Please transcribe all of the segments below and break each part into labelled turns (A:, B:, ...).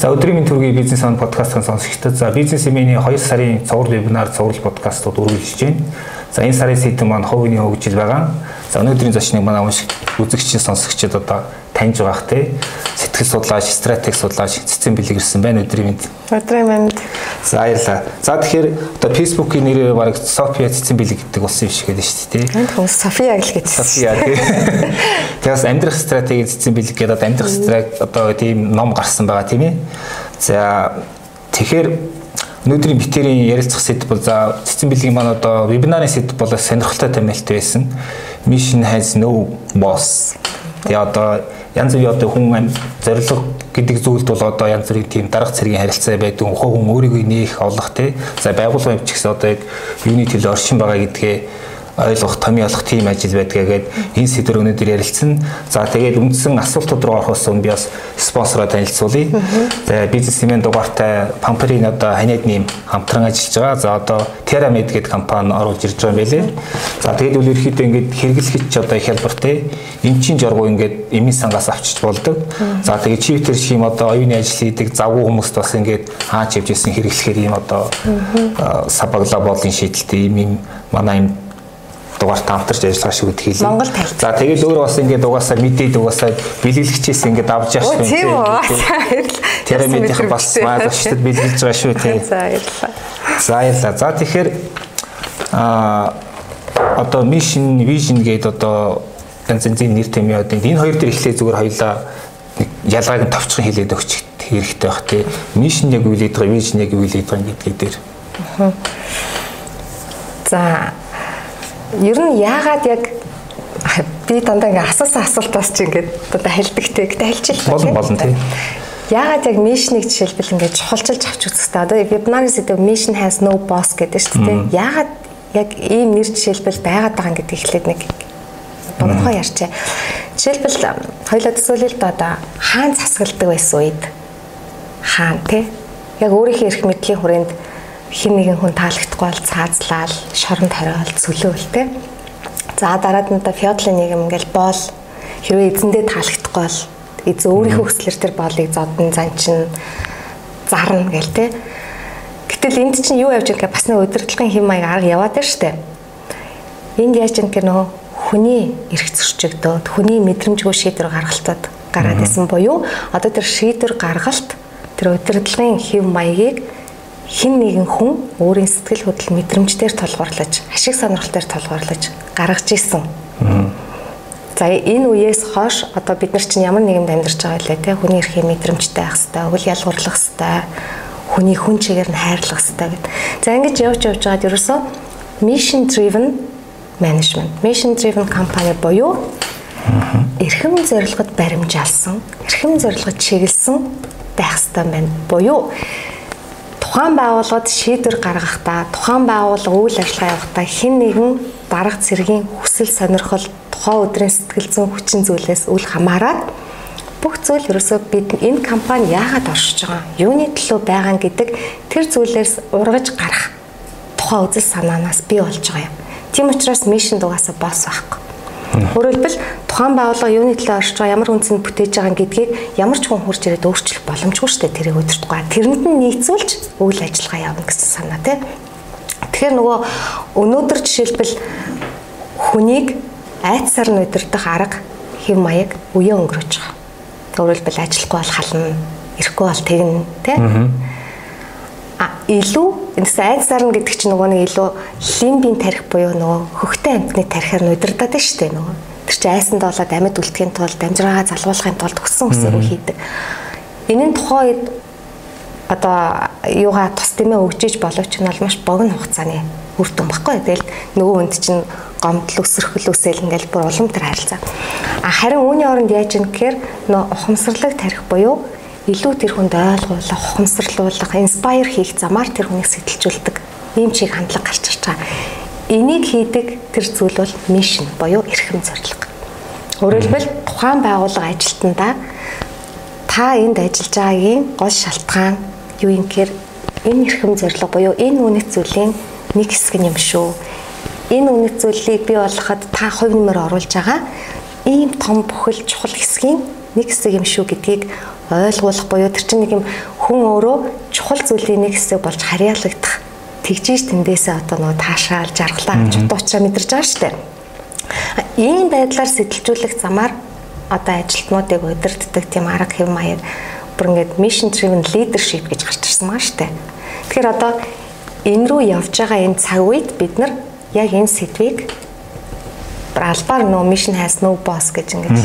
A: За өдрийн мэнд төргийн бизнес он подкастын сонсогчдод за бизнес эмээний 2 сарын цуврал вебинар цуврал подкастууд үргэлжлэж байна. За энэ сарын сэдэв маань хувийн хөгжил байгаа. За өнөөдрийн зочныг манай уншиг үзэгчийн сонсогчдод одоо таньж байгаах те сэтгэл судлаач, стратеги судлаач цэцэн бэлэг ирсэн байна өдрийн мэнд.
B: Өдрийн мэнд.
A: За баярлалаа. За тэгэхээр одоо Facebook-ийн нэрээр баг София цэцэн бэлэг гэдэг болсон юм шиг байдаг шүү дээ.
B: Энд хүмүүс София гэл гэж.
A: София тий. Тэгээс амьдрах стратеги цэцэн бэлэг гэдэг амьдрах стратеги одоо тийм ном гарсан байгаа тийм ээ. За тэгэхээр өнөөдрийн битэрийн ярилцах сэдв бол за цэцэн бэлгийн маань одоо вебинарын сэдв бол сонирхолтой томилт байсан. Mission has no boss. Тэгээ одоо янз бүрийн одоо хүн зориг гэдэг зүйлд бол одоо янз бүрийн тийм дарга цэргийн харилцаа байдаг. Ухаан хүн өөрийгөө нээх олох тий. За байгууллага юм ч гэсэн одоо яг юуны төлөө оршин байгаа гэдгээ ойлгох, томьёолох тийм ажил байдгаа гээд энэ сэдвэр өнөөдөр ярилцсан. За тэгээд үндсэн асуултууд руу орохоос өмнө би бас спонсороо танилцуулъя. За бизнесмен дугаартай Pamperin одоо ханиад нэм хамтран ажиллаж байгаа. За одоо TerraMed гэдэг компани оруулж ирж байгаа юм байлээ. За тэгээд үл ерөөхдөө ингээд хэрэглэгч одоо их хялбартай эмчийн жоргуу ингээд эмийн сангаас авчиж болдог. За тэгээд чи тэр шиг юм одоо оюуны ажил хийдэг завгүй хүмүүст бас ингээд хаач явжсэн хэрэглэхээр ийм одоо сабагла боолын шийдэлтэй ийм юм манай юм дугаар таамтарч ажиллагаа шүү гэдэг хэлээ.
B: Монгол тарих.
A: За тэгээд өөрөө бас ингээд угаасаа мэдээд угаасаа бэлгэлэгчээс ингээд авч явах
B: шүү. Тийм үү.
A: Тэр мэдийнх бас маалчтад бэлгэлж байгаа шүү тийм.
B: За баярлалаа.
A: За баярлалаа. За тэгэхээр а одоо mission vision гэдэг одоо янз янзын нэр томьёо одоо энэ хоёр дээр эхлээ зүгээр хоёлаа ялгааг нь товчхон хэлээд өгч хэрэгтэй байх тийм. Mission яг юу хэлээд байгаа, vision яг юу хэлээд байгаа гэдгийг дээр.
B: За ер нь яагаад яг би дандаа ингээ асуусан асуултаас чи ингээ дандаа хэлдэгтэй. Гэтэ хэлчихлээ.
A: Болон болон тийм.
B: Яагаад яг мишнийг жишээлбэл ингээ чухалчилж авч үзэх та. Одоо вебинарын сэдв mission has no boss гэдэг шүү дээ. Яагаад яг ийм нэр жишээлбэл байгаад байгаа гэдэг ихлээд нэг бомхоо ярьчаа. Жишээлбэл хоёлоо төсөөлөл доо одоо хаан засгалдаг байсан үед хаан тий яг өөрийнхөө эрх мэдлийн хүрээнд нэгэн хүн таалагдахгүй бол цаазлал, шоронд хариул, цөлөөл тэ. За дараад нь одоо феодлын нийгэм ингээл боол хэрвээ эзэндээ таалагдахгүй бол эзэн өөрийнхөө хүслэр тэр боолыг зодон занчин зарна гэл тэ. Гэтэл энд чинь юу явж байгаа бас нэг удирдлагын хэм маяг арга яваад байна штэ. Энд яаж юм гэх нөө хүний эрх зөрчигдөөд хүний мэдрэмжгүй шийдвэр гаргалтад гараад исэн буюу одоо тэр шийдвэр гаргалт тэр удирдлагын хэм маягийг хин нэгэн хүн өөрийн сэтгэл хөдлөл мэдрэмжээр тулгуурлаж, ашиг сонирхолтой тулгуурлаж гаргаж исэн. За энэ үеэс хойш одоо бид нар чинь ямар нэгэн амьдарч байгаа лээ те хүний эрхээ мэдрэмжтэй байх хэвээр, өвөл ялгуурлах хэвээр, хүний хүн чигээр нь хайрлах хэвээр гэд. За ингэж явж явж байгаад ерөөсөө mission driven management, mission driven компани буюу эрхэм зорилгод баримжаалсан, эрхэм зорилгод чиглэсэн байх хэвээр байна. Буюу тухайн байгууллагад шийдвэр гаргахдаа тухайн байгууллага үйл ажиллагаа явахдаа хэн нэгэн дарга цэргийн хүсэл сонирхол тухайн өдрийн сэтгэл зүйн хүчин зүйлээс үл хамааран бүх зүйл ерөөсөө бид энэ компани яагаад оршиж байгаа юуны төлөө байгаа гэдэг тэр зүйлээс ургаж гарах тухайн үзэл санаанаас бий болж байгаа юм. Тийм учраас мишн дугаасаа босс байхгүй. Өөрөөр хэлбэл тухайн байгууллага юуны төлөө оршиж байгаа ямар үнцэнд бүтээж байгаа гэдгийг ямар ч хүн хурж ирээд өөрчлөх боломжгүй шүү дээ тэрийг өдөртгөө. Тэрэнд нь нийцүүлж үйл ажиллагаа явна гэсэн санаа тий. Тэгэхээр нөгөө өнөөдөр жишээлбэл хүнийг айцсаар нь удирдах арга хэв маяг үе өнгөрөөж байгаа. Өөрөөр хэлбэл ажиллахгүй бол хална, ирэхгүй бол тэгнэ тий илүү энэс айд сарна гэдэг чинь нөгөө нэг илүү лимбийн тарих буюу нөгөө хөхтэй амтны тарихаар нь байна шүү дээ нөгөө. Тэр чинь айсанд болоод амьд үлдэхийн тулд амжираагаа залгуулахын тулд хүссэн хүсээгүй хийдэг. Энэ нь тухайн үед одоо юугаа тус тэмээ өгжиж боловч нь бол маш богино хугацааны үр дүн баггүй. Тэгэл нөгөө хүнд чинь гомдол өсрөхөл үсэл ингээл бүр улам тэр харилцаа. А харин үүний оронд яаж юм гэхээр нөө ухамсарлаг тарих буюу илүү тэр хүнд ойлгуулах, ухамсарлуулах, инспайр хийх замаар тэр хүнийг сэтэлжүүлдэг ийм чиг хандлага гарч ирж байгаа. Энийг хийдэг тэр зүйл бол мишн буюу эрхэм зорилго. Хэлбэл тухайн байгууллага ажилтнаа та энд ажиллаж байгаагийн гол шалтгаан юу юм гэхээр энэ эрхэм зорилго буюу энэ үнэт зүйлийн нэг хэсэг юм шүү. Энэ үнэт зүйлийг бий болгоход та хувь нэмэр оруулж байгаа ийм том бүхэл чухал хэсгийн нэг хэсэг юм шүү гэдгийг ойлгуулах буюу тэр чинь нэг юм хүн өөрөө чухал зүйлийн нэг хэсэг болж харьяалагдах тэгжиж тэндээсээ одоо нөгөө таашаал жаргалаа авч дуучаа мэдэрч байгаа шүү дээ. Ийм байдлаар сэтэлжүүлэх замаар одоо ажилтнуудыг удирддаг тийм арга хэв маяг бүр ингээд mission driven leadership гэж гарч ирсэн маа дээ. Тэгэхээр одоо энэ рүү явж байгаа энэ цаг үед бид нар яг энэ сэдвийг албаар нөө mission has no boss гэж ингэж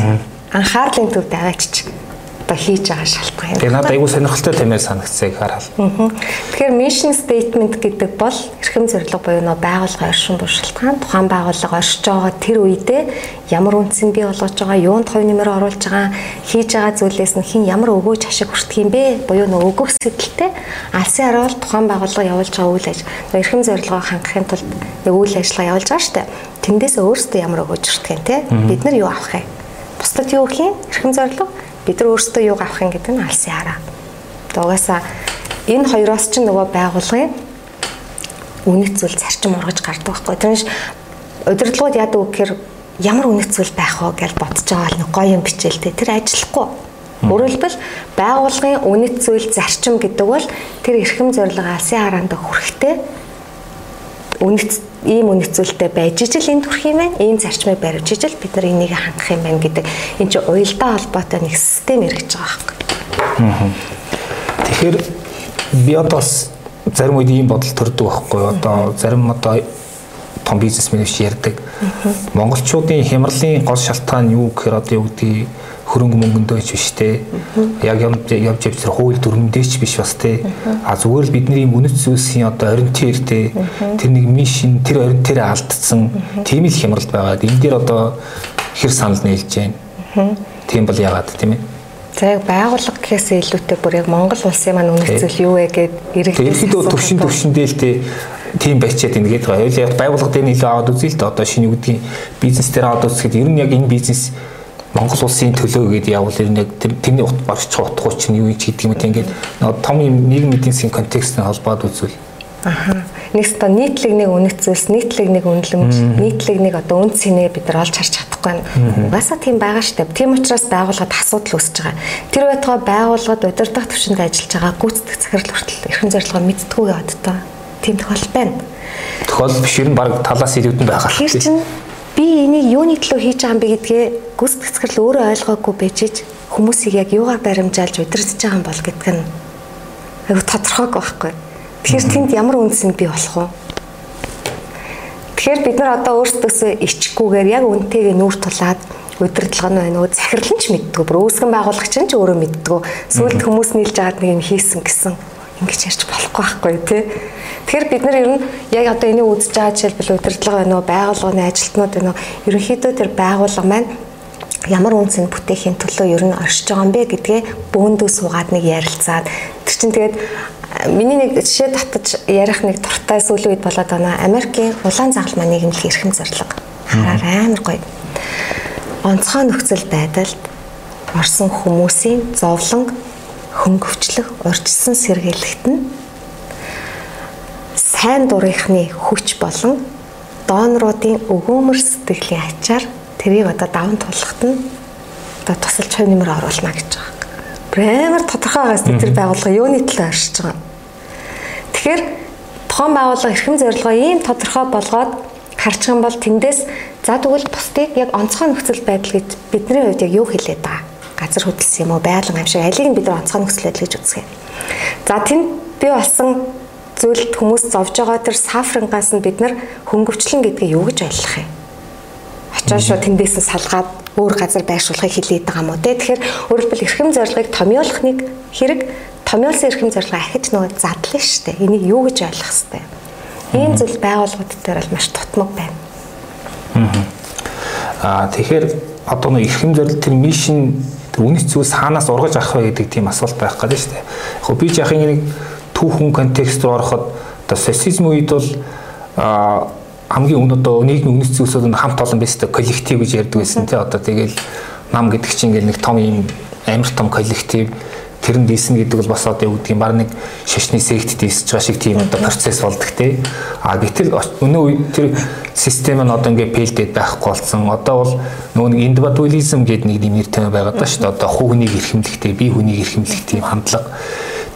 B: анхаарлын төвд аваачиж одоо хийж байгаа шалтгаан юм.
A: Тэгээ надад айгүй сонирхолтой тэмээр санагдсыг хараад.
B: Тэгэхээр mission statement гэдэг бол эрхэм зорилго буюу нөө байгууллага оршин буй шалтгаан тухайн байгууллага оршиж байгаа тэр үедээ ямар үндсэн бий болгож байгаа, юунд хувь нэмэр оруулж байгаа, хийж байгаа зүйлээс нь хин ямар өгөөж ашиг хүртэх юм бэ? Буюу нөө өгөх сэдэлтэй алсын хараал тухайн байгууллага явуулж байгаа үйл ажил. Эрхэм зорилгоо хангахын тулд нэг үйл ажиллагаа явуулж байгаа шүү дээ. Тэндээс өөрсдөө ямар өгөөж хүртэх юм те? Бид нар юу авах юм? Бусдад юу өгөх юм? Эрхэм зорилго бид нар өөрсдөө юу авах юм гэдэг нь алсын хараа. Угаасаа энэ хоёроос ч нөгөө байгуулгын үнэт зүйл зарчим ургаж гардаг байхгүй. Тэрнш удирдлагууд яадаг вэ гэхээр ямар үнэт зүйл байх вэ гэж бодож байгаа нэг гоё юм бичээлтэй. Тэр ажиллахгүй. Өөрөөр хэлбэл байгуулгын үнэт зүйл зарчим гэдэг бол тэр эрхэм зорилго алсын хараанд хүрэхтэй үнэт ийм үнэцүүлэлтэй байж ижил энд хүрх юм байна. Ийм зарчмыг барьж ижил бид нар энийг хангах юм байна гэдэг энэ чинь уялдаа холбоотой нэг систем эргэж байгаа байхгүй.
A: Тэгэхээр би одоо зарим үед ийм бодол төрдөг байхгүй одоо зарим одоо том бизнесмен биш ярьдаг. Монголчуудын хямралын гол шалтгаан юу гэхээр одоо юу гэдгийг хөрөнгө мөнгөндөө ч биш те. Яг явж явж явж хууль дүрмдээч биш бас те. А зүгээр л бидний юм үнэт зүйлсийн одоо ориентир те. Тэр нэг мишин тэр ориентирээ алдсан тийм л хямралд байгаа. Энэ дээр одоо хэр санал нийлж байна. Тийм бол яагаад тийм ээ.
B: За яг байгууллага гэхээсээ илүүтэй бүр яг Монгол улсын маань үнэт зүйл юу вэ гэд.
A: Ерөнхийдөө төвшин төвшөндөө л те тийм байчаад ингээд байгаа. Яг байгууллага дээр нь илүү аваад үзье л да одоо шинэ үгдгийн бизнес дээр аваад үзэхэд ер нь яг энэ бизнес Монгол улсын төлөө гэдэг явбал ер нь яг тэрний ут барч утгуу чинь юу ч гэдэг юм те ингээд том юм нийгмийн эдийн засгийн контексттэй холбоод үзвэл
B: Аха. Нэгс та нийтлэг нэг үнэт зүйлс, нийтлэг нэг үнэлэмж, нийтлэг нэг одоо үн цэнэ бид нар олж харж чадахгүй байна. Угаасаа тийм байгаа штеп. Тийм учраас байгууллагад асуудал үүсэж байгаа. Тэр байтугай байгууллагад удирдах төвшөнд ажиллаж байгаа гүйцэтгэх захирал хүртэл эрхэм зорилгоо мэдтгүү яваад та. Тийм тохиолдол байна.
A: Тохиолдол биш ер нь баг талаас илүүдэн байгаа.
B: Тэр чинь би энийг юуны төлөө хийж байгаа юм бэ гэдгээ гүйцэтгэх захирал өөрөө ойлгоогүй байж хүмүүсийг яг юугаар баримжаалж удирдах байгаа юм бол гэдг нь айгу тодорхойг байхгүй. Тэгэхээр тэнд ямар үндсэнд бий болох вэ? Тэгэхээр бид нар одоо өөрсдөөсөө ичгүүгээр яг үнтэйгээ нүүр тулаад удирдлага нь байна уу захирал нь ч мэддэггүй бүр үүсгэн байгуулагч нь ч өөрөө мэддэггүй сүүлд хүмүүс нийлж аваад нэг юм хийсэн гэсэн ингэж ярьж болохгүй байхгүй тий Тэгэхээр бид нар ер нь яг одоо энийг үзэж байгаа жишээлбэл удирдлага байна уу, байгууллагын ажилтнууд байна уу, ерөнхийдөө тэр байгууллага маань ямар үнцэнд бүтээхийн төлөө ер нь оршиж байгаа юм бэ гэдгээ бөөндөө суугаад нэг ярилцаад тэр чинь тэгээд миний нэг жишээ татаж ярих нэг дуртай сүүлийн үед болоод байна. Америкийн улаан загал маань нийгэмлэх эрхэм зорилго. Хараар амар гоё. Онцгой нөхцөл байдалд орсон хүмүүсийн зовлон хөнгөвчлөх, урьдчилсан сэргийлэлт нь сайн дурынхны хүч болон доноруудын өгөөмөр сэтгэлийн ачаар тэрийг одоо даван тулахад нь одоо тусалж хувь нэмэр оруулна гэж байгаа. Бэмэр тодорхойгоос тэр байгууллага юуны төлөө оршиж байгаа. Тэгэхээр тухайн байгууллага эрхэм зорилгоо ийм тодорхой болгоод харчих юм бол тэндээс за тэгвэл бусдыг яг онцгой нөхцөл байдал гэж бидний хувьд яг юу хэлээд байгаа? Газар хөдлсөн юм уу, байлган юм шиг алийг бид нар онцгой нөхцөл байдал гэж үздэг. За тэнд би болсон зүйлд хүмүүс зовж байгаа тэр сафрингаас нь бид нар хөнгөвчлэн гэдгийг юу гэж ойлгох юм? Очоо шууд тэндээс нь салгаад өөр газар байршуулахыг хэлээд байгаа юм уу те. Тэгэхээр өөрөөр хэлбэл эрхэм зорилгыг томьёолох нэг хэрэг томьёолсон эрхэм зорилгоо ахиж нөгөө задлаа шүү дээ. Энийг юу гэж ойлгох хэвтэй. Ийм зүйл байгууллагууд дээр бол маш тутмаг байна.
A: Аа тэгэхээр одоо нэг эрхэм зорилт тэр мишн үнэт зүйлс хаанаас ургаж авах вэ гэдэг тийм асуулт байх гэдэг шүү дээ. Яг би яхин нэг түүхэн контекст руу ороход одоо социализм үед бол хамгийн өмнө одоо нийгмийн үнэт зүйлсүүд нь хамт олон байсан коллектив гэж ярьдаг байсан тий одоо тэгэл нам гэдэг чинь ингээл нэг том юм амар том коллектив тэр нь дийсэн гэдэг бол бас одоо юу гэдгийг баг нэг шашны сект дийсэж байгаа шиг тийм одоо процесс болдог те. А гэтэл өнөө үед тэр систем нь одоо ингээ фейлдэд байхгүй болсон. Одоо бол нөгөө нэг индивидуализм гэдэг нэг нэр томьёо байгаад байна шүү дээ. Одоо хувь хүнийг эрхэмлэхтэй, бие хүнийг эрхэмлэх тийм хандлага.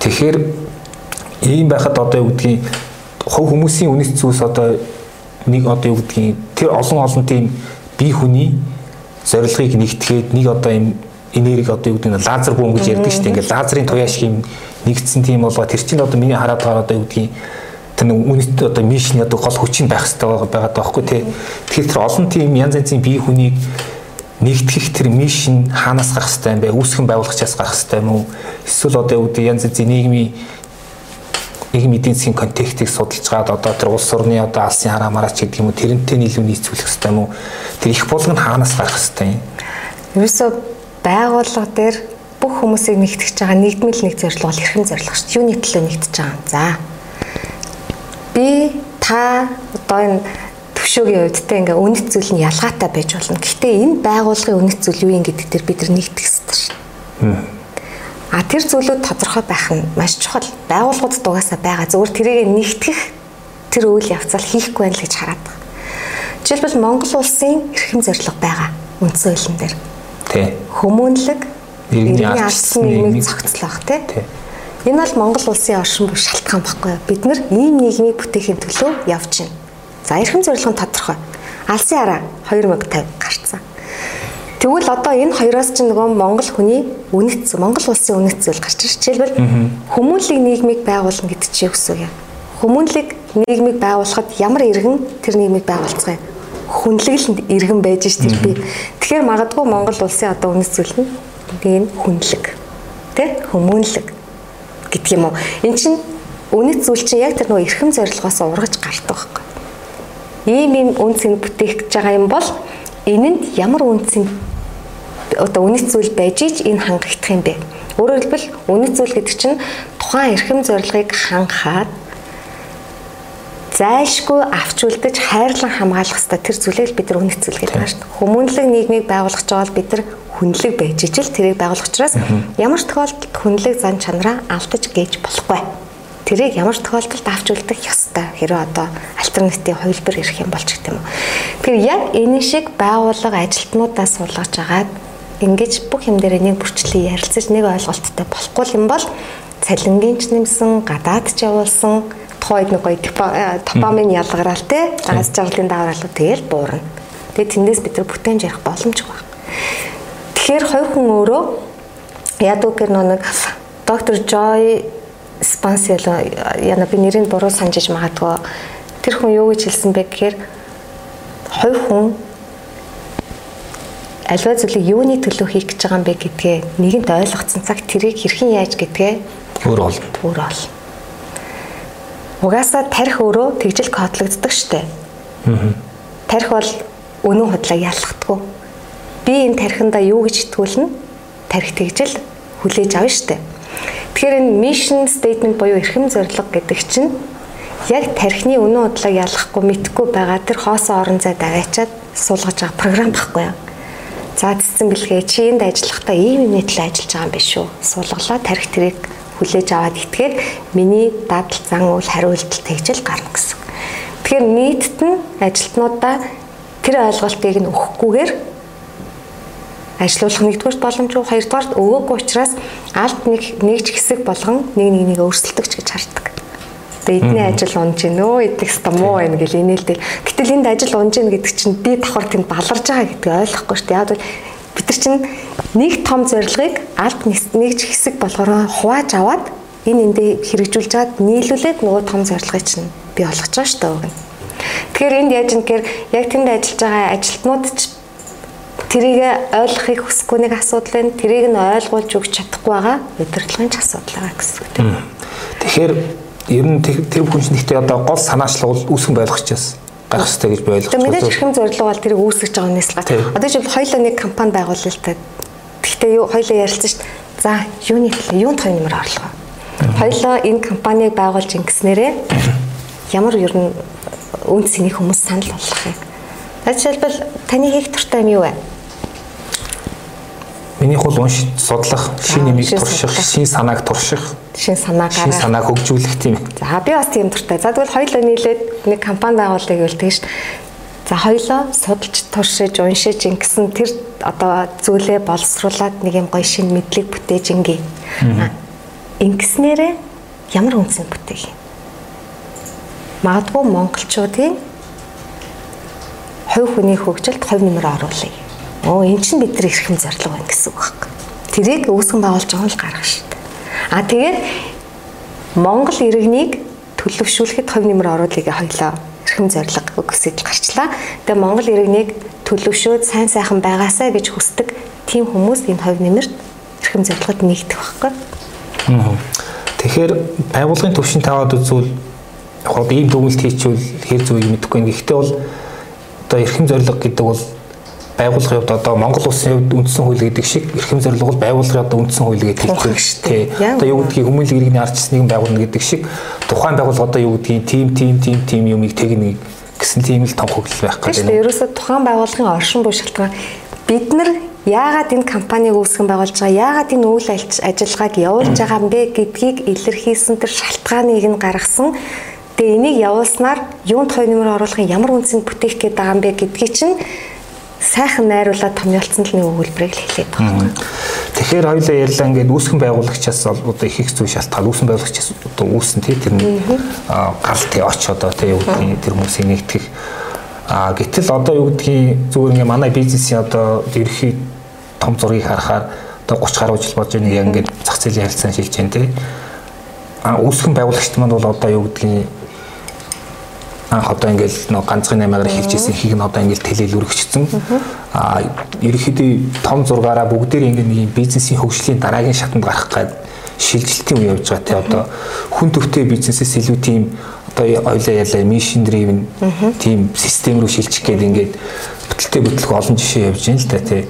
A: Тэгэхээр ийм байхад одоо юу гэдгийг хувь хүмүүсийн үнэт зүйлс одоо нэг одоо юу гэдгийг тэр олон олон тийм бие хүний зорилгыг нэгтгэхэд нэг одоо юм энерги одоо юу гэдэг нь лазер бүүн гэж ярьдаг шүү дээ. Ингээд лазерын туяа шиг юм нэгдсэн тийм болоо тэр чинь одоо миний хараад байгаа одоо юу гэдгийг тэр нэг үнэт одоо мишний одоо гол хүчин байх хэрэгтэй байгаа байхгүй тий. Тэгэхээр тэр олон тийм янз янзын бие хүнийг нэгтгэх тэр мишн хаанаас гарах хэрэгтэй юм бэ? Үүсгэн байгуулагчаас гарах хэрэгтэй юм уу? Эсвэл одоо юу гэдэг янз янзын нийгмийн нийгэм эдийн засгийн контекстыг судалж гад одоо тэр улс орны одоо алсын хараа мараач гэдэг юм уу тэрнтэй илүү нийцүүлэх хэрэгтэй юм уу? Тэр их болгон хаанаас гарах хэрэгтэй юм?
B: Ерөөсөө байгууллага дээр бүх хүмүүсийг нэгтгэж байгаа нэгдмэл нэг зорилго бол эрхэм зорилго шүү дээ. Юуны төлөө нэгдэж байгаа. За. Би та одоо энэ төвшөөгийн үед те ингээ үнэт зүйл нь ялгаатай байж болно. Гэхдээ энэ байгууллагын үнэт зүйл юу юм гэдэг дээр бид нар нэгдэх хэрэгтэй шүү. А тэр зүйлүүд тодорхой байх нь маш чухал. Байгууллагууд дугаасаа байгаа. Зөвхөн тэрийг нэгтгэх тэр үйл явцал хийхгүй байх гэж хараад байгаа. Жишээлбэл Монгол улсын эрхэм зорилго байгаа. Үндсэн хуулийн дээр
A: Тий.
B: Хүмүүнлэг
A: Иргэний
B: ардсан нийгмийг зохицлох тий. Энэ бол Монгол улсын оршин буй шалтгаан баггүй. Бид нар ийм нийгмийг бүтээхийн төлөө явж байна. За эрхэм зорилго нь тодорхой. Алсын хараа 2050 гарцсан. Тэгвэл одоо энэ хоёроос чинь нөгөө Монгол хүний үнэт Монгол улсын үнэт зүйл гарч ирж жишээлбэл хүмүүнлэг нийгмийг байгуулна гэдэг чинь юу юм? Хүмүүнлэг нийгмийг байгуулахад ямар иргэн тэр нийгмийг байгуулцгаа юм? Хүнлэглэнд иргэн байж ш тэр би. Тэгэхээр магадгүй Монгол улсын одоо үнэт зүйл нь нь хүнлэг. Тэ? Хүмүүнлэг гэдэг юм уу? Эн чинь үнэт зүйл чинь яг тэр нөгөө эрхэм зорилгоос ургаж гардаг байхгүй. Ийм юм үнцийг бүтээх гэж байгаа юм бол энэнд ямар үнцийн одоо үнэт зүйл байж ич энэ хангагдах юм бэ? Өөрөөр хэлбэл үнэт зүйл гэдэг чинь тухайн эрхэм зорилгыг хангахад зайлшгүй авч үлдэж хайрлан хамгаалах хэвээр тэр зүйлийг бид нар гэдэг байна шүү дээ. Хүмүүнлэг нийгмийг байгуулах гэж бол бид нар хүнлэг байж ижил тэрийг байгуулах учраас ямар тохиолдолд хүнлэг зан чанараа алдаж гээж болохгүй. Тэрийг ямар тохиолдолд авч үлдэх ёстой. Хэрэв одоо альтернативын хувилбар ирэх юм болж гэх юм уу. Тэгэхээр яг энэ шиг байгууллага ажилтнуудаа суулгаж агаад ингэж бүх юм дээр нэг бүрчлээ ярилцаж нэг ойлголттой болохгүй юм бол цалингийн ч нэмсэн, гадаад ч явуулсан тухайд нэг гоё топамин ялгараал те аз жаргалын давараалууд тэгэл буурна. Тэгээ тэндээс бид нар бүтээн жарих боломжгүй байна. Тэгэхээр хоёр хүн өөрөө ядуу гэр нэг доктор Joy Sponsel яна би нэрийг буруу санджиж магадгүй тэр хүн юу гэж хэлсэн бэ гэхээр хоёр хүн альва зүйлийг юуны төлөө хийх гэж байгаа юм бэ гэдгээ нэгэнт ойлгоцсон цаг тэрийг хэрхэн яаж гэдгээ
A: Өөр болно.
B: өөр ол. Угаасаа тарих өөрөө тэгжил кодлогддог штэ. Тарих бол үнэн худлаа ялахдаггүй. Би энэ тарихандаа юу гэж итгүүлнэ? Тарих тэгжил хүлээж авна штэ. Тэгэхээр энэ mission statement буюу эрхэм зорилго гэдэг чинь яг тарихны үнэн худлаа ялахгүй мэдхгүй байгаа тэр хоосон орон зай даваачаад суулгаж байгаа програм байхгүй юу? За цэцэн бэлгээ чи энд ажиллахдаа ийм юм нэтлээ ажиллаж байгаа юм биш үү? Суулгалаа тарих тэрийг хүлээж аваад итгээд миний дадал зан үйл хариултал тэгжэл гарна гэсэн. Тэгэхээр нийтд нь ажилтнуудаа тэр ойлголтыг нь өгөхгүйгээр ажилуулах нэгдүгээр боломжгүй хоёрдугаар өгөөгүй учраас алд нэг нэгж хэсэг болгон нэг нэг нэг өөрсөлдөг ч гэж хардаг. Тэгээ эдний ажил унж гин өө эдних ста муу байна гэл инээлдэг. Гэтэл энд ажил унж гин гэдэг чинь би давхар тэнд баларж байгаа гэдгийг ойлгохгүй шүү дээ. Яг бол бид нар чинь нэг том зорилгыг алд нэгж хэсэг болгороо хувааж аваад энэ эндээ хэрэгжүүлж чад нийлүүлээд нөгөө том зорилгыг чинь би олгож байгаа шүү дээ. Тэгэхээр энд яаж юм гэхээр яг тэнд ажиллаж байгаа ажилтнууд ч тэрийг ойлгохыг хүсэхгүй нэг асуудал байна. Тэрийг нь ойлгуулж өгч чадахгүй байгаа удирдлагын ч асуудал байгаа гэсэн үг тийм.
A: Тэгэхээр ер нь тэр хүн чинь нэгтэй одоо гол санаачлал бол үүсгэн байлгахчаас гарах хэрэгтэй гэж би ойлгож
B: Тэгээ мэдээж
A: байна.
B: эрхэм зорилго бол тэрийг үүсгэж байгаа юмнаас л га. Одоо жишээл хоёулаа нэг компани байгуулъя л та. Гэхдээ юу хоёулаа ярилцсан шүү дээ. За юуны төлөө юунд хоёр нэмэр орлого. Хоёулаа энэ компанийг байгуулж ингэснээрээ ямар ер нь үн цэнийг хүмүүс санал болгох юм. Жишээлбэл таны хийх туртай юм юу вэ?
A: Минийх бол унш судлах, шин нэмийг турших, шин санааг турших,
B: шин санаа
A: шин
B: гаргах.
A: санааг хөгжүүлэх тийм.
B: За би бас тийм дуртай. За тэгвэл хоёулаа нийлээд нэг компани байгуулъя гэвэл тэгш. За хоёулаа судалж, туршиж, уншиж ингэсэн тэр одоо зүйлээ боловсруулад нэг юм гоё шин мэдлэг бүтээж ингээ. Ингэснээрээ ямар үнцэн бүтээх юм. Магадгүй монголчуудын хувь хүний хөгжилд хувь нэмэр оруулъя. Оо эн чинь бид нар эрхэм зорилго байна гэсэн үг байхгүй. Тэрийг үүсгэн байгуулж байгаа л гарах шүү дээ. А тэгээд Монгол иргэнийг төлөвшүүлэхэд хувь нэмэр оруулъя хоёлаа эрхэм зорилго өгсөж гарчлаа. Тэгээ Монгол иргэнийг төлөвшөөд сайн сайхан байгаасаа гэж хүсдэг тийм хүмүүс энэ хувь нэмэрт эрхэм зорилгод нэгдэх байхгүй.
A: Тэгэхээр байгуулгын төвшин таваад үзвэл яг ийм дүгнэлт хийчихвэл хэр юм мэдэхгүй. Гэхдээ бол одоо эрхэм зорилго гэдэг бол байгууллагын хувьд одоо Монгол улсын хувьд үндсэн хууль гэдэг шиг эрхэм зорилго бол байгууллагын одоо үндсэн хууль гэдэг дээ. Одоо юу гэдгийг хүмүүнлэг иргэний ард чисныг байгуулна гэдэг шиг тухайн байгууллага одоо юу гэдгийг тим тим тим тим юмыг тэгнэ гэсэн тийм л том хөгжил байх
B: Тийм
A: гэдэг.
B: шүү дээ. Ерөөсөө тухайн байгууллагын оршин буй шалтгаан бид нар яагаад энэ компанийг үүсгэн байгуулж байгаа, яагаад энэ үйл аж- ажиллагааг явуулж байгаа юм бэ гэдгийг илэрхийлсэн тэр шалтгааныг нь гаргасан. Тэгээ энийг явуулснаар юунд хой нэмэр оруулахын ямар үнцэнд бүтээх гээд байгаа юм бэ гэдгийг чинь сайхан найруулаад томьёолцсон л нэг өгүүлбэрийг л хэлээд байгаа. Юм.
A: Тэгэхээр хоёулаа ярьлаа ингээд үүсгэн байгуулагчаас бол одоо их их зүйл шалтгаал үүсгэн байгуулагчаас одоо үүсэн тий тэр гал тий оч одоо тий юу гэдгийг тэр хүмүүсийг нэгтгэх. А гэтэл одоо юу гэдгийг зүгээр ингээд манай бизнесийн одоо ерхий том зургийг харахаар одоо 30 гаруй жил болж байгаа яг ингээд зах зээлийн харилцаан шилж байна тий а үүсгэн байгуулагчд маань бол одоо юу гэдгийг анх одоо ингээл нөө ганцхан наймаагаар хэлж ирсэн хийг нь одоо ингээл тэлэл үргэлжсэн. Аа ерөнхийдөө том зургаараа бүгдээр ингээд нэг бизнесийн хөгжлийн дараагийн шатанд гарах гад шилжилтийн үе явж байгаа те одоо хүн төвтэй бизнесээс илүү тийм одоо ойлаа ялаа мишн дривен тийм систем рүү шилжих гээд ингээд бүтэлтэй бүтлэх олон жишээ явж байна л да те.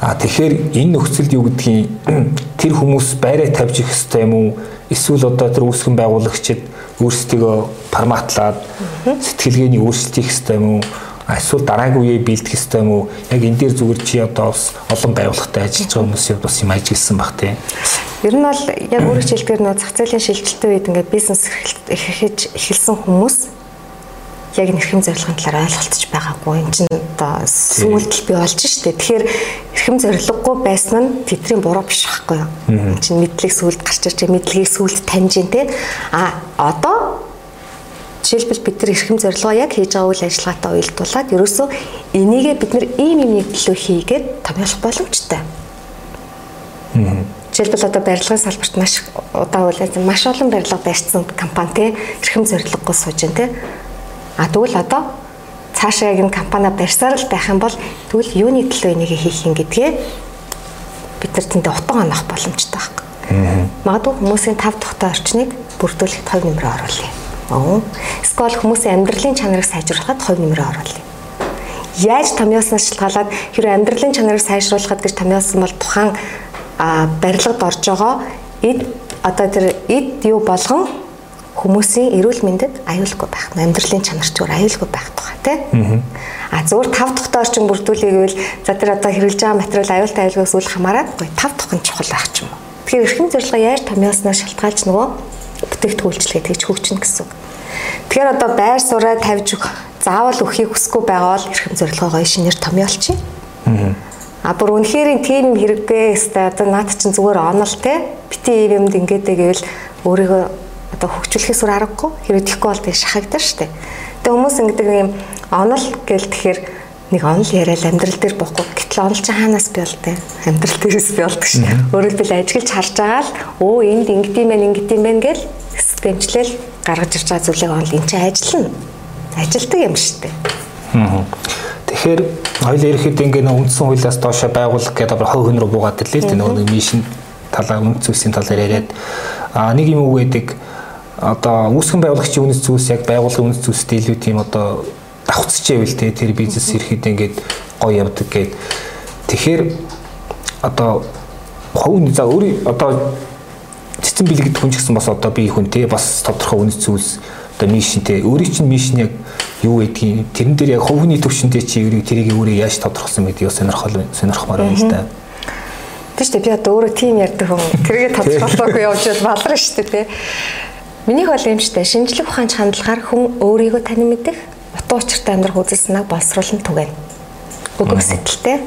A: А тэгэхээр энэ нөхцөлд юу гэдгийг тэр хүмүүс байраа тавьж их хэвээр юм уу? Эсвэл одоо тэр үүсгэн байгуулагчид өөрсдөө форматлаад сэтгэлгээний өөрчлөлт хийх хэвээр юм уу? Эсвэл дараагийн үеэ бэлдэх хэвээр юм уу? Яг энэ дээр зүгээр чи одоо бас олон байгууллагатай ажиллаж байгаа хүмүүсийн бас юм ажигласан баг тийм.
B: Ер нь бол яг өөрөөр хэлбэл нөө зах зээлийн шилжилтийн үед ингээд бизнес эрхэж эхэлсэн хүмүүс яг энэ эрхэм зорилгын талаар ойлголцож байгаагүй. Энд чинь одоо сүүлдэл бий болж штэ. Тэгэхээр эрхэм зорилгогүй байсан нь тэдний буруу биш байхгүй юу? Энд чинь мэдлэг сүлд гарч ирж мэдлэгийг сүлд таньж ин тэ. А одоо жишээлбэл бид нар эрхэм зорилгоо яг хийж байгаа үйл ажиллагаатай уялдуулаад ерөөсөө энийгээ бид нар ийм юм төлөө хийгээд томьёолох боломжтой. Жишээлбэл одоо барилгын салбарт маш удаа үйлсэн маш олон барилга барьсан компани те эрхэм зорилгогүй сууж байна те. А тэгвэл одоо цаашаа яг энэ компани барьсаар л байх юм бол тэгвэл юуны төлөө энийг хийх юм гэдгээ бид нар тэндээ утга онох боломжтой байхгүй. Магадгүй хүмүүсийн тав тухтай орчныг бүрдүүлэхэд хувь нэмрээ оруулъя. Оо. Эсвэл хүмүүсийн амьдралын чанарыг сайжруулахад хувь нэмрээ оруулъя. Яаж томьёоснаас шалтгаалаад хэрэв амьдралын чанарыг сайжруулахад гэж томьёосон бол тухайн барилгад орж байгаа эд одоо тэр эд юу болгон хүмүүсийн эрүүл мэндэд аюулгүй байх. Амьдралын чанар зүгээр аюулгүй байх тухай тий. А зүгээр тав тухтай орчин бүрдүүлэх гэвэл за тэр одоо хэрэглэж байгаа материал аюултай аюулгүйс үл хамааран үгүй тав тух нь чухал байх ч юм уу. Тэгэхээр эрхэм зорилго яаж томьёосноо шалтгаалж нөгөө бүтээгдэхүүн үйлчлэгээ тэгж хөгжинэ гэсэн үг. Тэгэхээр одоо байр сураа тавьж өг заавал өхийг хүсэхгүй байгаа бол эрхэм зорилгоо шинээр томьёолчих. А бүр үнэхээр тийм юм хэрэггүй өстой одоо наад чинь зүгээр онол те бити юмд ингэдэй гэвэл өөрийгөө одоо хөгжүүлэхээс үр аргагүй. Хэрэг тийхгүй бол тэг шахагдана штэ. Тэгээ хүмүүс ингэдэг юм онол гэл тэгэхээр нэг онол яриад амьдрал дээр бохгүй. Гэтэл онол чи хаанаас бий болтой амьдрал дээрээс бий болдог ш. Өөрөөр хэлбэл ажиглаж харж байгаа л өө энд ингэдэм байх ингэдэм байх гэл системчлэл гаргаж ирж байгаа зүйлийг онол эн чинь ажиллана. Ажилтдаг юм штэ.
A: Тэгэхээр хоёул ерөөхдөө ингээ нэг үндсэн хуулиас доошо байгуулах гэдэг бол хов хөн рүү буугаад ирлээ л дээ. Нөгөө нэг мишн талаа үнд зүйлсийн талаар яриад. А нэг юм үг гэдэг одоо үүсгэн байгуулагчийн үнэт зүйлс яг байгууллагын үнэт зүйлстэй илүү тийм одоо давхцж байвал те. Тэр бизнес ерөөхдөө ингээд гоё явдаг гэд. Тэгэхээр одоо хов за өөр одоо цэцэн бэлгэд хүн ч гэсэн бас одоо би хүн те. Бас тодорхой үнэт зүйлс одоо мишнтэй өөрийн чинь мишн яг юу гэдгийг тэрэн дээр яг хувийн төвшөнтэй чи тэрийг өөрөө яаж тодорхойлсон гэдгийг сонирхол сонирхмаар байна л да.
B: Үү би одоо өөрөө тим ярьдаг хүн тэргээ тодорхойлоогүй явж бол балар шүү дээ тий. Минийх бол юм штэ шинжлэх ухааны хандлагаар хүн өөрийгөө тань мэдэх утга учиртай амьдрах үзэл санааг боловсруулан түгэнэ. Өгөх сэтгэлтэй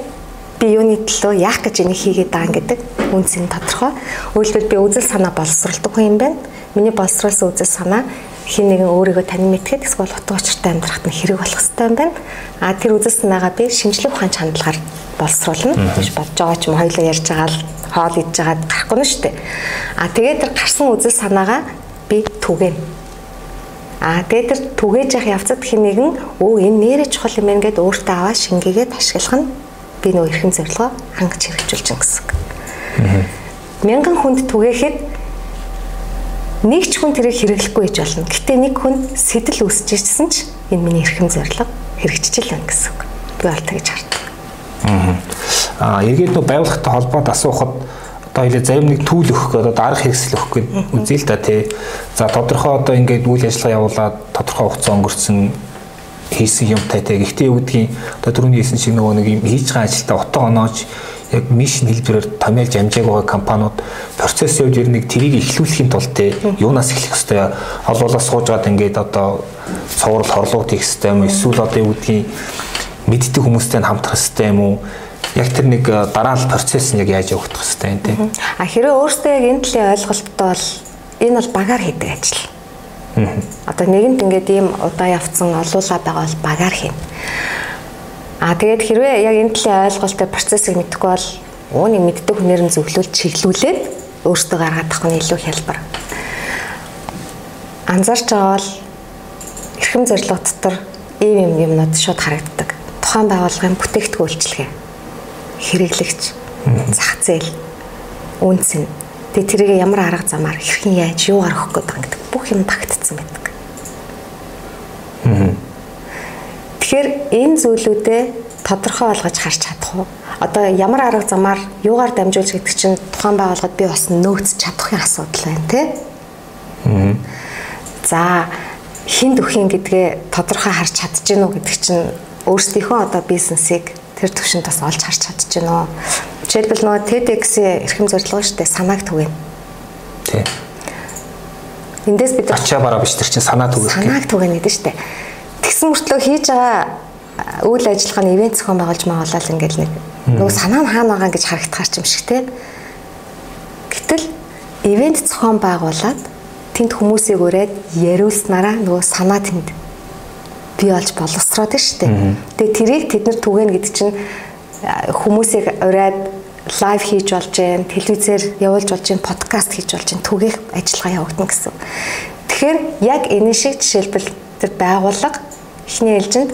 B: би юуны төлөө яах гэж энийг хийгээд байгаа гэдэг үнс нь тодорхой. Өөрөлдвөл би үзэл санаа боловсруулдаг хүн юм байна. Миний боловсруулсан үзэл санаа хин нэгэн өөрийгөө тань мэдхэд эсвэл утга учиртай амьдрахад нь хэрэг болох хэрэгтэй юм байна. А тэр үзэл санаагаа би шинжлэх ухааны хандлагаар боловсруулна гэж бодож байгаа ч юм хоёлоо ярьж байгаа л хоол идж байгаад гарахгүй нь шүү дээ. А тэгээд тэр гарсан үзэл санаагаа би түгэн. А тэгээд тэр түгээж явах явцад хин нэгэн өө энэ нэрэ чухал юм байна гэд өөртөө аваа шингээгээд ашиглах нь би нөө эрхэм зорилгоо хангаж хэрэгжүүлж гин гэсэн. Мянган хүнд түгээхэд нэг ч хүн тэрийг хэрэглэхгүй гэж болно. Гэтэ нэг хүн сэтэл үүсэж ирсэн ч энэ миний эрхэм зорилго хэрэгжиж л байна гэсэн. Би бол тэгж хардаг.
A: Аа эргээд нөө байгууллагатай холбоод асуухад одоо хэлээ зарим нэг түүл өгөх гэдэг одоо арга хэрэгсэл өгөх гэдэг үзье л да тий. За тодорхой одоо ингээд үйл ажиллагаа явуулаад тодорхой хугацаа өнгөрцөн хийсэн юмтай тий. Гэхдээ юу гэдгийг одоо түрүүний хэлсэн шиг нөгөө нэг юм хийж байгаа ажилдаа утга оноож яг мишн хэлбэрээр томьёолж амжааг байгаа компаниуд процесс явж ирнэг тэрийг эхлүүлэхийн тулд тий юунаас эхлэх хэвээр олоолаа суужгаад ингээд одоо цуврал хорлууд хийх хэвээр юм эсвэл одоо юу гэдгийг мэддэг хүмүүстэй хамтрах хэвээр юм уу яг тэр нэг э, дараалал процесс нь яг яаж явагдах хэвээр юм тий.
B: А хэрвээ өөртөө яг энэ талын ойлголттой бол энэ бол багаар хийдэг ажил. Одоо нэгэнт ингээд ийм удаа явцсан олуулаа байгаа бол багаар хийнэ. А тэгээд хэрвээ яг энэ талын ойлголттой процессыг мэдэхгүй бол ууны мэддэг хүнээр нь зөвлөлд чиглүүлээд өөртөө гаргаад авах нь илүү хялбар. Анзаарч байгаа бол эрхэм зорилго дотор ийм юм юмнууд шууд харагддаг тухайн байгууллагын бүтээгдэхүүн үйлчилгээ хэрэглэгч зах зээл үнц нь тэгээ тэрийг ямар арга замаар хэрхэн яаж юу арах гээд байгаа гэдэг бүх юм багтцсан байдаг. Тэгэхээр энэ зүйлүүдээ тодорхой болгож харж чадах уу? Одоо ямар арга замаар юугаар дамжуулж гэдэг чинь тухайн байгууллагад би бас нөөц чадахын асуудал байна тий. За хин дөхин гэдгээ тодорхой харж чадчихэв үү гэдэг чинь өөрсдийнхөө одоо бизнесийг тэр төвшөнд бас олж харж чадчихэв нөө. Жишээлбэл нөгөө TEDx-ийн эрхэм зорилго шүү дээ санааг түгэн.
A: Тий.
B: Эндээс бид
A: ачаа бараа биш тэр чинь санаа түгэх.
B: Санааг түгэн гэдэг шүү дээ. Тэгсэн мөртлөө хийж байгаа үйл ажиллагааны ивент зохион байгуулж магаалал ингээл нэг нөгөө санаа нь хаана байгаа гэж харагдахаар ч юм шиг те. Гэтэл ивент зохион байгуулад тэнд хүмүүсийг өрөөд яриулснараа нөгөө санаа тэнд бий болж боловсроод дээ. Тэгээ тэрийг тэд нар түгэн гэдэг чинь хүмүүсийг ураад лайв хийж болж гэн, телевизээр явуулж болж гэн, подкаст хийж болж гэн түгээх ажиллагаа явагдана гэсэн. Тэгэхээр яг энэ шиг жишээлбэл тэр байгууллага эхний ээлжинд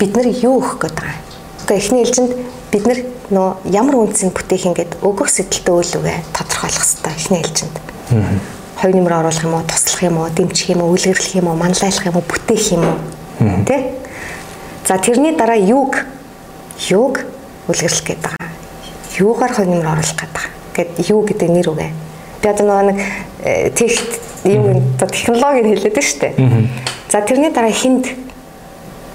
B: бид нар юу өгөх гээд байгаа. Тэгээ эхний ээлжинд бид нар нөө ямар үндсийн бүтээх ингээд өгөх сэтэл дөөлөвөө тодорхойлох хэрэгтэй эхний ээлжинд. Аа хоёр нэмэр оруулах юм уу, туслах юм уу, дэмжих юм уу, үлгэрлэх юм уу, манлайлах юм уу, бүтээх юм уу. Тэ? За тэрний дараа юг юг үлгэрлэх гээд байгаа. Юугаар хоёр нэмэр оруулах гээд байгаа. Гэт юу гэдэг нэр үгэ. Би одоо нэг э, техт юм технологиг хэлээд шүү дээ. За тэрний дараа хинд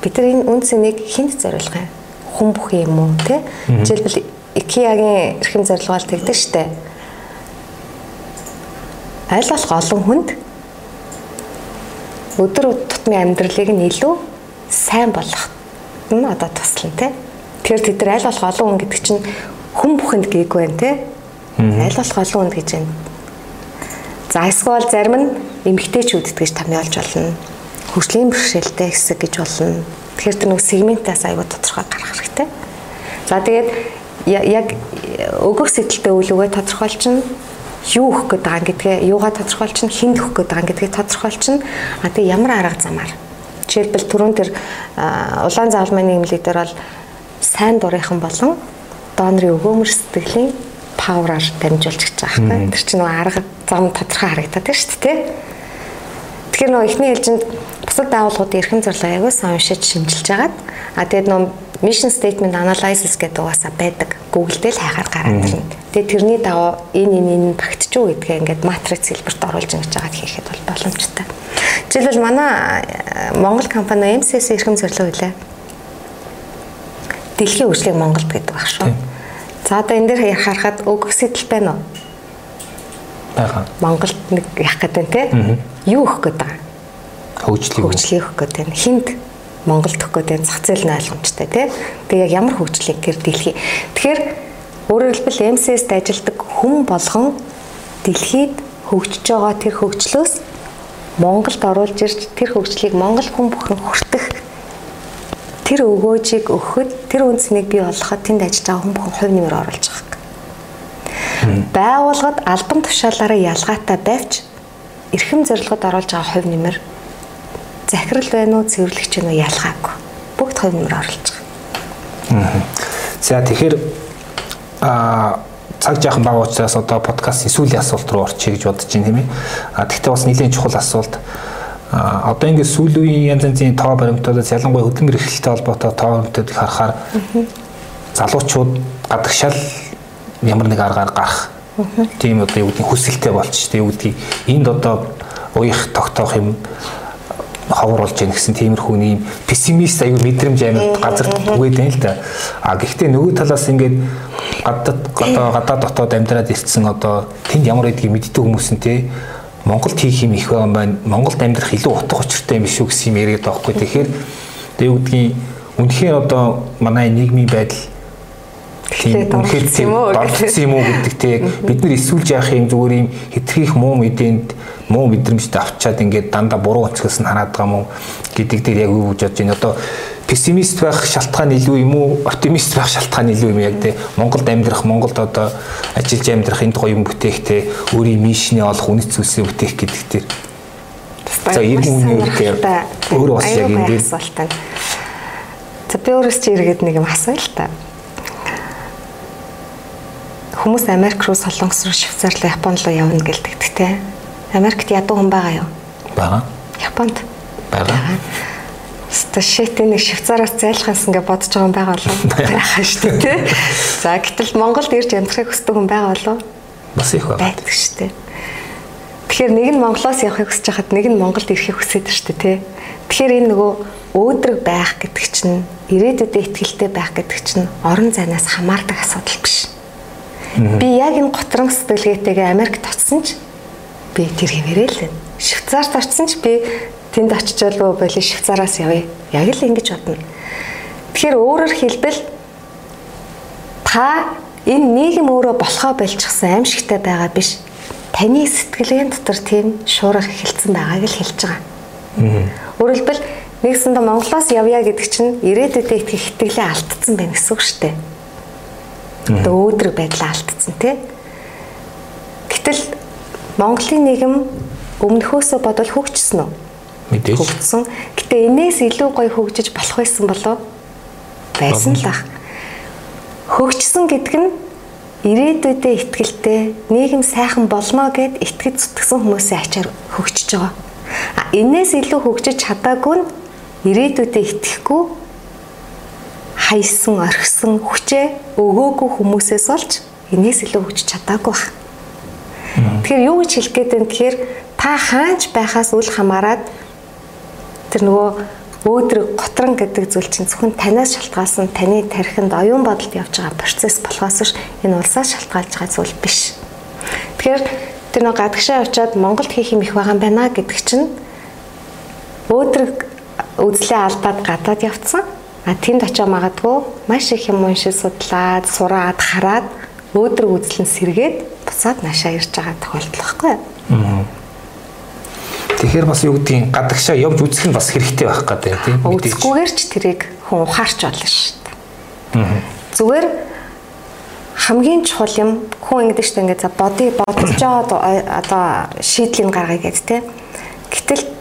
B: бид нар энэ үндсэнийг хинд зориулах юм. Хүн бүх юм уу, тэ? Жишээлбэл IKEA-гийн эрхэм зорилгоол тэгдэг шүү дээ болох олон хүнд өдөр тутмын амьдралыг нь илүү сайн болгох нь одоо туслана тий. Тэгэхээр тэд нар аль болох олон хүн гэдэг чинь хүн бүхэнд гээгүй байна тий. Аль болох олон хүнд гэж байна. За эсвэл зарим нь эмгтээчүүдэд гэж томьёолж болно. Хөгжлийн бэрхшээлтэй хэсэг гэж болно. Тэгэхээр тэр нэг сегментээс аягүй тодорхой гарах хэрэгтэй. За тэгээд яг өгөх сэтэлтэй үйл үгээ тодорхойлчихно юу өгөх гээд байгаа гэдгээ юугаа тодорхойлчихно хинд өгөх гээд байгаа гэдгийг тодорхойлчихно а тэгээ ямар арга замаар? Жишээлбэл түрүүн тэр улаан заалманы имлэг дээр бол сайн дурынхан болон донорын өгөөмөр сэтгэлийн павераар дамжуулж гэж байгаа байхгүй? Тэр чинь нөгөө арга зам тодорхой харагдаад байна шүү дээ тэгэхээр нөгөө эхний ээлжинд бусад байгууллагуудын эрхэм зорилго аягаас уншиж шинжилж агаад а тэгээд нөгөө mission statement analysis гэдэг угаасаа байдаг. Google дээр л хайхаар гараад ирнэ. Тэгээ тэрний дагуу энэ энэ энэ багтч уу гэдгээ ингээд матриц хэлбэрт оруулж ингэж байгаа хийхэд бол боломжтой. Жишээлбэл манай э, Монгол компани MCS эрхэм зорилго үлээ. Дэлхийн хөгжлийг Монголд гэдэг баг шүү. За одоо энэ дээр харахад өгөх сэтэл байна уу?
A: байгаа.
B: Монголд нэг яах гэдэг нь те? Юу өгөх гэдэг байгаа?
A: Хөгжлийг
B: хөгжлийг өгөх гэдэг нь хинд Монголд өгөх гэдэг зах зээл нь ойлгомжтой тий. Тэгээ яг ямар хөгжлийг гэр дэлхий. Тэгэхээр өөрөөр хэлбэл MCS-д ажилладаг хүн болгон дэлхийд хөгжиж байгаа тэр хөгжлөөс Монголд оруулж ирж тэр хөгжлийг монгол хүн бүхэн хүртэх тэр өгөөжийг өгөхөд тэр үнцнийг бий болгоход тэнд ажиллаж байгаа хүн бүхэн хувь нэмэр оруулж байгаа. Байгууллагад албан тушаалаараа ялгаатай байвч эрхэм зорилгод оруулж байгаа хувь нэмэр захирал байна уу, цэвэрлэгч байна уу ялгаагүй. Бүгд хувь нэмэр оруулж байгаа.
A: За тэгэхээр а цаг жаахан бага учраас одоо подкастын сүүлийн асуулт руу орчих гэж бодож байна тийм ээ. А тэгтээ бас нэлийн чухал асуулт. А одоо ингээд сүүлийн үеийн янз янзын тоо баримтуудаас ялангуяа хөдөлмөр эрхлэлтэй холбоотой тоо баримтуудыг харахаар залуучууд гадагшаал ямар нэг аргаар гарах тийм одоо юу гэдгийг хүсэлтэй болчих тийм юу гэдгийг энд одоо уях тогтоох юм ховор болж яах гэсэн тиймэрхүү нэм пессимист аюу мэдрэмж амьд газар түгээд байна л да. А гэхдээ нөгөө талаас ингээд гадаад одоо гадаад дотоод амьдраад ирсэн одоо тэнд ямар байдгийг мэддэг хүмүүс нь те Монголд хийх юм их байгаа байна. Монголд амьдрах илүү утга учиртай юм шүү гэсэн юм яриад байгаа хгүй. Тэгэхээр тэг үгдгийн үнэхээр одоо манай нийгмийн байдал
B: тийм үнэхээр тийм
A: дордсон юм уу гэдэг те бид нар эсүүлж яах юм зүгээр юм хитрхийх муу мэдээнд муу мэдрэмжтэй авчаад ингээд дандаа буруу нь хараад байгаа мó гэдэг дээр яг юу гэж бодож байна. Одоо пессимист байх шалтгаан илүү юм уу? Оптимист байх шалтгаан илүү юм яг те Монголд амьдрах Монголд одоо ажиллаж амьдрах энд гоё юм бүтээх те өөрийн мишний олох үнэт зүйлсээ бүтээх гэдэг дээр За иргэн үний үргээр өөрөө бас яг энэ дээр
B: За би өөрөөс чи иргэд нэг юм асууя л та хүмүүс Америк руу, Солонгос руу, Швейцар руу, Японд руу явна гэлдэг те. Америкт ядуу хүн байгаа юу?
A: Бага.
B: Японд
A: байгаа.
B: Ста шит нэг Швейцараас зайлахаас ингээ бодож байгаа хүн байгаа болов байхаа шүү дээ. За гэтэл Монголд ирж амьдрахыг хүсдэг хүн байгаа болов
A: бас их байгаа.
B: Байдаг шүү дээ. Тэгэхээр нэг нь Монголоос явахыг хүсэж хахад нэг нь Монголд ирэхийг хүсэж шүү дээ тий. Тэгэхээр энэ нөгөө өөдрөг байх гэдэг чинь ирээдүйдээ ихтгэлтэй байх гэдэг чинь орон зайнаас хамаардаг асуудал биш. Би яг энэ готрон сэтгэлгээтэйгээ Америкт очсон ч би тэр хэмээрээ л байна. Швейцарт очсон ч би тэнд очичаалгүй болоо Швейцараас явъя. Яг л ингэж бодно. Тэгэхээр өөрөөр хэлбэл та энэ нийгэм өөрөө болохоо болчихсон аимшигтай байгаа биш. Таны сэтгэлгээний дотор тийм шуурах эхэлсэн байгааг л хэлж байгаа. Өөрөөр хэлбэл нэгсэндээ Монголоос явъя гэдэг чинь ирээдүйдээ итгэх итгэлээ алдсан байх гэсэн үг шүү дээ одоо өөдрөг байдлаа алдсан тий. Гэтэл Монголын нийгэм өмнөхөөсөө бодвол хөгжсөн үү?
A: Мэдээж.
B: Хөгжсөн. Гэтэ энээс илүү гоё хөгжиж болох байсан болов байсан л ах. Хөгжсөн гэдэг нь ирээдүйдээ ихтгэлтэй нийгэм сайхан болно гэд итгэж зүтгэсэн хүмүүсийн ачаар хөгжиж байгаа. А энээс илүү хөгжиж чадаагүй нь ирээдүйдээ итгэхгүй хайсан, орхисон хүчээ өгөөгүй хүмүүсээс олж энэс илүү хүч чадаагүй байна. Тэгэхээр юу гэж хэлэх гээд байна гэхээр та хаанч байхаас үл хамааран тэр нөгөө өөдрөг готрон гэдэг зүйл чинь зөвхөн танаас шалтгаалсан таны тархинд оюун бодолд явж байгаа процесс болохоос ш энэ улсаас шалтгаалж байгаа зүйл биш. Тэгэхээр тэр нөгөө гадагшаа очиод Монголд хийх юм их байгаа юм байна гэдэг чинь өөдрөг үзлээ алдаад гадаад явцсан А тэнд очиж магадгүй маш их юм уншиж судлаад, сураад, хараад өөдрөг үзлэн сэргээд буцаад наашаа ирж байгаа тохиолдол байхгүй юу?
A: Тэгэхээр бас юу гэдгийг гадагшаа явж үзэх нь бас хэрэгтэй байх гэдэг тийм
B: үү? Үзэхгүйгээр ч тэрийг хүн ухаарч болно шүү дээ. Зүгээр хамгийн чухал юм хүн ингэдэж штэ ингээд за боди бодож байгаа одоо шийдлийн гаргая гэд тэ. Гэтэл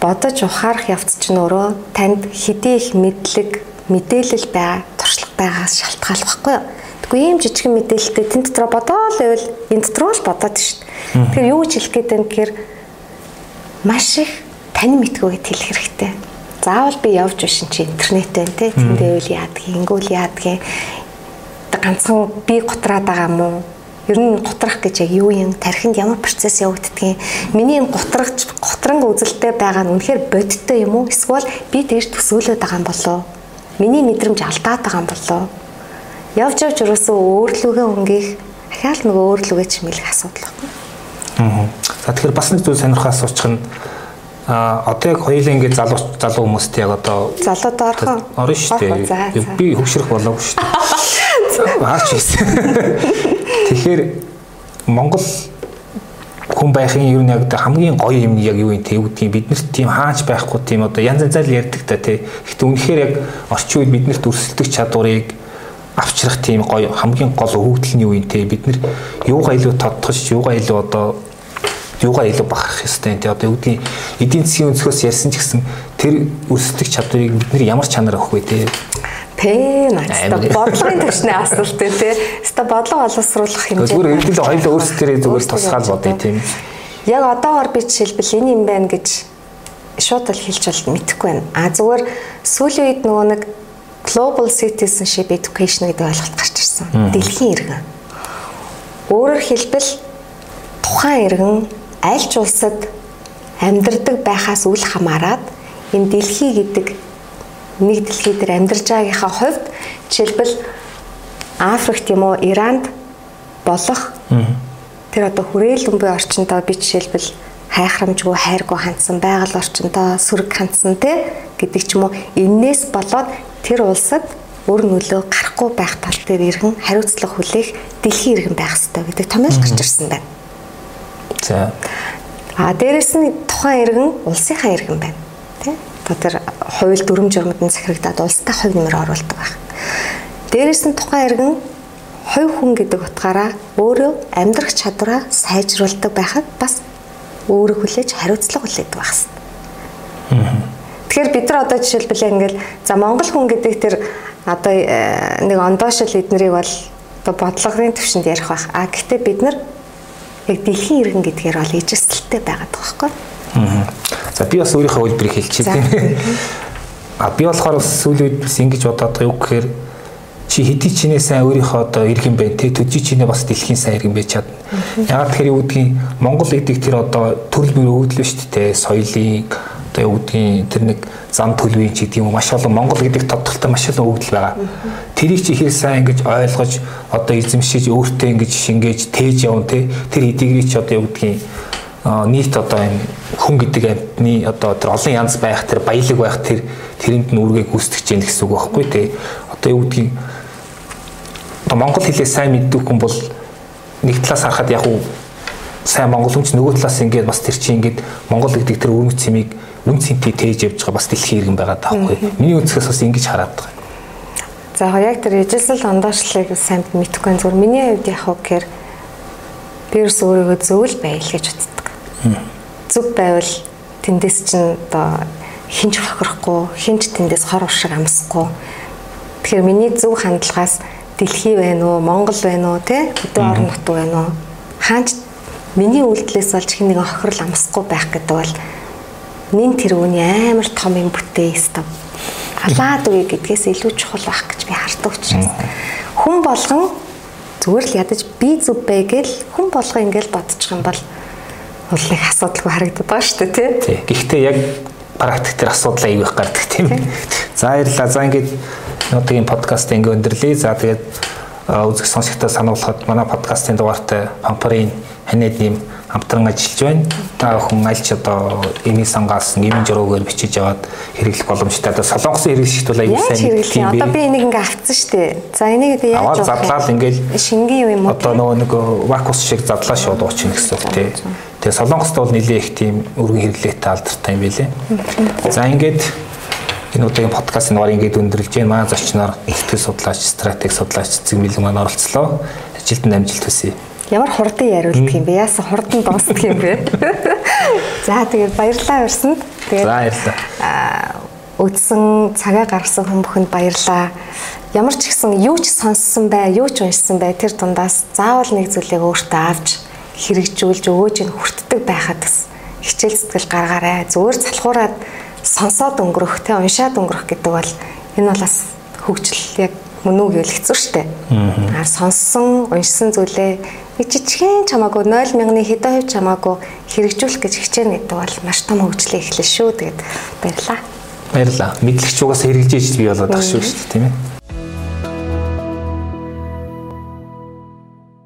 B: бодож ухаарах явц чинь өөрөө танд хэдий их мэдлэг, мэдээлэл байгаа, туршлага байгаас шалтгаалж байхгүй юу? Тэгвэл ийм жижигэн мэдээлэлтэй тэн дотроо бодоол байвал энэ дотроо л бодоод шүү дээ. Тэгэхээр юу гэж хэлэх гээд байна гэхээр маш их тань мэдгүйгээд хэлэх хэрэгтэй. Заавал би явж бишин чи интернет байна те. Тэндээвэл яадгийг, ингүүл яадгийг ганцхан би готраад байгаа мó ер нь готрах гэж яг юу юм? Тархинд ямар процесс явагддгийг миний энэ готрагч готранг үзэлтэй байгаа нь үнэхээр бодиттой юм уу? Эсвэл би тэгж төсөөлөд байгаа юм болоо миний мэдрэмж алдаад байгаа юм болоо Явж явж ерөөсөө өөрлөгөө өнгөх ахаал нөгөө өөрлөгөө чимэлэх асуудал байна.
A: Аа. За тэгэхээр бас нэг зүйл сонирхол асуучих нь а одоо яг хоёулаа ингээд залуу залуу хүмүүст яг одоо
B: залууд орхон
A: орно шүү дээ. Би хөвшрөх болоогүй шүү дээ. Аач хийсэн. Тэгэхээр Монгол хүн байхын ер нь яг хамгийн гоё юм яг юу юм те үүдгийн биднэрт тийм хааж байхгүй тийм одоо янз янзаар ярьдаг та те. Гэхдээ үнэхээр яг орчин үед биднэрт өрсөлдөх чадварыг авчрах тийм гоё хамгийн гол юу юм те бид нар юугаа илүү тодтогч юугаа илүү одоо юугаа илүү бахах ёстой те одоо үүдгийн эдийн засгийн өнцгөөс ярьсан ч гэсэн тэр өрсөлдөх чадварыг бид нар ямар чанар өгөх вэ те
B: Тэ наста бодлогын төвчний асуулт тий. Хэвээ бодлого боловсруулах хэмжээ.
A: Зүгээр хэдүүл хоёул өөрсдөө зүгээр тусгаал бодъё тийм.
B: Яг одоогоор би жишээлбэл энэ юм байна гэж шууд л хэлж бол мэдэхгүй байна. А зүгээр сүүлийн үед нөгөө нэг global citizenship education гэдэг ойлголт гарч ирсэн. Дэлхийн иргэн. Өөрөөр хэлбэл тухайн иргэн аль ч улсад амьдардаг байхаас үл хамааран энэ дэлхий гэдэг нэг дэлхий дээр амьдарч байгаагийнхаа хувьд жишээлбэл Африкт юм уу Иранд болох тэр одоо хүрээл өмбөө орчиндөө би жишээлбэл хайхрамжгүй хайргүй хандсан байгаль орчиндөө сөрөг хандсан те гэдэг ч юм уу энээс болоод тэр улсад өр нөлөө гарахгүй байх тал дээр иргэн хариуцлага хүлээх дэлхийн иргэн байх ёстой гэдэг томьёол гарч ирсэн байна.
A: За.
B: А дээрэс нь тухайн иргэн улсынхаа иргэн байна. Тэ? одоо тэр хууль дүрм журмад нь захирагдаад улстай хувь нэмэр оруулдаг байх. Дээрээс нь тухайн иргэн хувь хүн гэдэг утгаараа өөрөө амьдрах чадвараа сайжруулдаг байхад бас өөрөө хүлээж хариуцлага хүлээдэг байх хэрэгтэй. Тэгэхээр бид нар одоо жишээлбэл ингээл за Монгол хүн гэдэг тэр одоо э, нэг ондоошил эднэрийг бол одоо бодлогын төвшөнд ярих байх. А гэхдээ бид нар яг дэлхийн иргэн гэдгээр бол ижисэлтэй байгаад байгаа байхгүй юу?
A: За би бас өөрийнхөө хэлбэрийг хэлчихье тийм. А би болохоор бас сүүлийн үед бас ингэж бодоод байгаа юу гэхээр чи хэдий чинээ сайн өөрийнхөө одоо иргэн бай тэ төдий чинээ бас дэлхийн сайн иргэн байж чадна. Ягаад тэгэхээр юу гэдгийг Монгол гэдэг тэр одоо төрөл бүр өвдлөө шүү дээ соёлын одоо юу гэдгийг тэр нэг зам төлөвийн ч гэдэг юм маш олон Монгол гэдэг тодтолтой маш олон өвдөл байгаа. Тэрийг чи хэр сайн ингэж ойлгож одоо эзэмшиж өөртөө ингэж шингээж тээж явна те тэр эдгэрийг чи одоо юу гэдгийг нийт одоо энэ хүн гэдэг амьтны одоо тэр олон янз байх тэр баялаг байх тэр тэрэнд нь үргээ гүйцэтгэж яах гэсэн үг байхгүй тий. Одоо юу гэдгийг одоо монгол хэлээ сайн мэддэг хүн бол нэг талаас харахад яг уу сайн монгол хүнч нөгөө талаас ингээд бас тэр чинь ингээд монгол гэдэг тэр өрнөц цэмийг үн цэнтэй тээж явж байгаа бас дэлхийн иргэн байгаа даахгүй. Миний өнцгөөс бас ингэж хараад байгаа.
B: За яг тэр ижилсэл ондоошлыг сайн мэдхгүй зүгээр миний хувьд яг гэхээр бирс өөрийгөө зөвл байл гэж үздэг зүг байвал тэндээс чинь одоо хинч хохирохгүй, хинч тэндээс хор уршиг амсахгүй. Тэгэхээр миний зөв хандлагаас дэлхий байна уу, Монгол байна уу, тэ өдөө орон нутг байна уу? Хаач миний үйлдэлээс болж хин нэгэн хохирол амсахгүй байх гэдэг бол нин тэрүүний амар том юм бүтээ ёстой. Халаад үе гэдгээс илүү чухал байх гэж би хардаг учраас хүн болгон зүгээр л ядаж би зүв бай гэл хүн болгон ингээл бодчих юм бол бол их асуудалгүй харагдаад байгаа шүү дээ тий.
A: Гэхдээ яг практик дээр асуудал аяг их гардаг тийм. За баярлалаа. За ингээд одоогийн подкаст ингээ өндөрлөе. За тэгээд үзэх сонсогчдоо сануулхад манай подкастын дугаартай Пампарын ханиад нэм хамтран ажиллаж байна. Та бүхэн аль ч одоо эмийн сангаас эмийн журуугаар бичиж яваад хэрэглэх боломжтой. Одоо солонгосын хэрэглэгчд бол аягүй
B: сайн мэддэг юм. Одоо би энийг ингээ авцсан шүү дээ. За энийг одоо яаж
A: аваад задлаад ингээл
B: шингийн юм уу?
A: Одоо нөгөө нэг вакус шиг задлаа шууд уучих гэсэн үг тий. Тэгээ солонгост бол нэлээ их тийм өргөн хэрэглээтэй алдартай юм байлээ. За ингээд энэ удаагийн подкастын дугаар ингээд өндөрлж байна. Манай зочноор сэтгэл судлаач, стратеги судлаач Цэгмэлэг маань оролцлоо. Ажилтнанд амжилт хүсье.
B: Ямар хурдан яриулдаг юм бэ? Яасан хурдан дуусдаг юм бэ? За тэгээд баярлалаа урсанд.
A: Тэгээд За баярлалаа.
B: Үдсэн цагаа гаргасан хүн бүхэнд баярлалаа. Ямар ч ихсэн юу ч сонссон бай, юу ч уншсан бай тэр дундаас заавал нэг зүйлийг өөртөө авч хэрэгжүүлж өгөөж нь хүртдэг байхад бас хичээл сэтгэл гаргаарай. Зүгээр залхуураад сонсоод өнгөрөх, тэ уншаад өнгөрөх гэдэг бол энэ бол бас хөгжил яг мөн үг гэвэл хэцүү шттэ. Аа сонссон, уншсан зүйлээ нэг жижигхэн чамаагүй 0 мянганы хэдэн хувь чамаагүй хэрэгжүүлэх гэж хичээнэ гэдэг бол маш том хөгжлөө эхлэв шүү. Тэгээд баярлаа.
A: Баярлаа. Мэдлэгч угаас хэрэгжиж би болоод ах шүү дээ тийм ээ.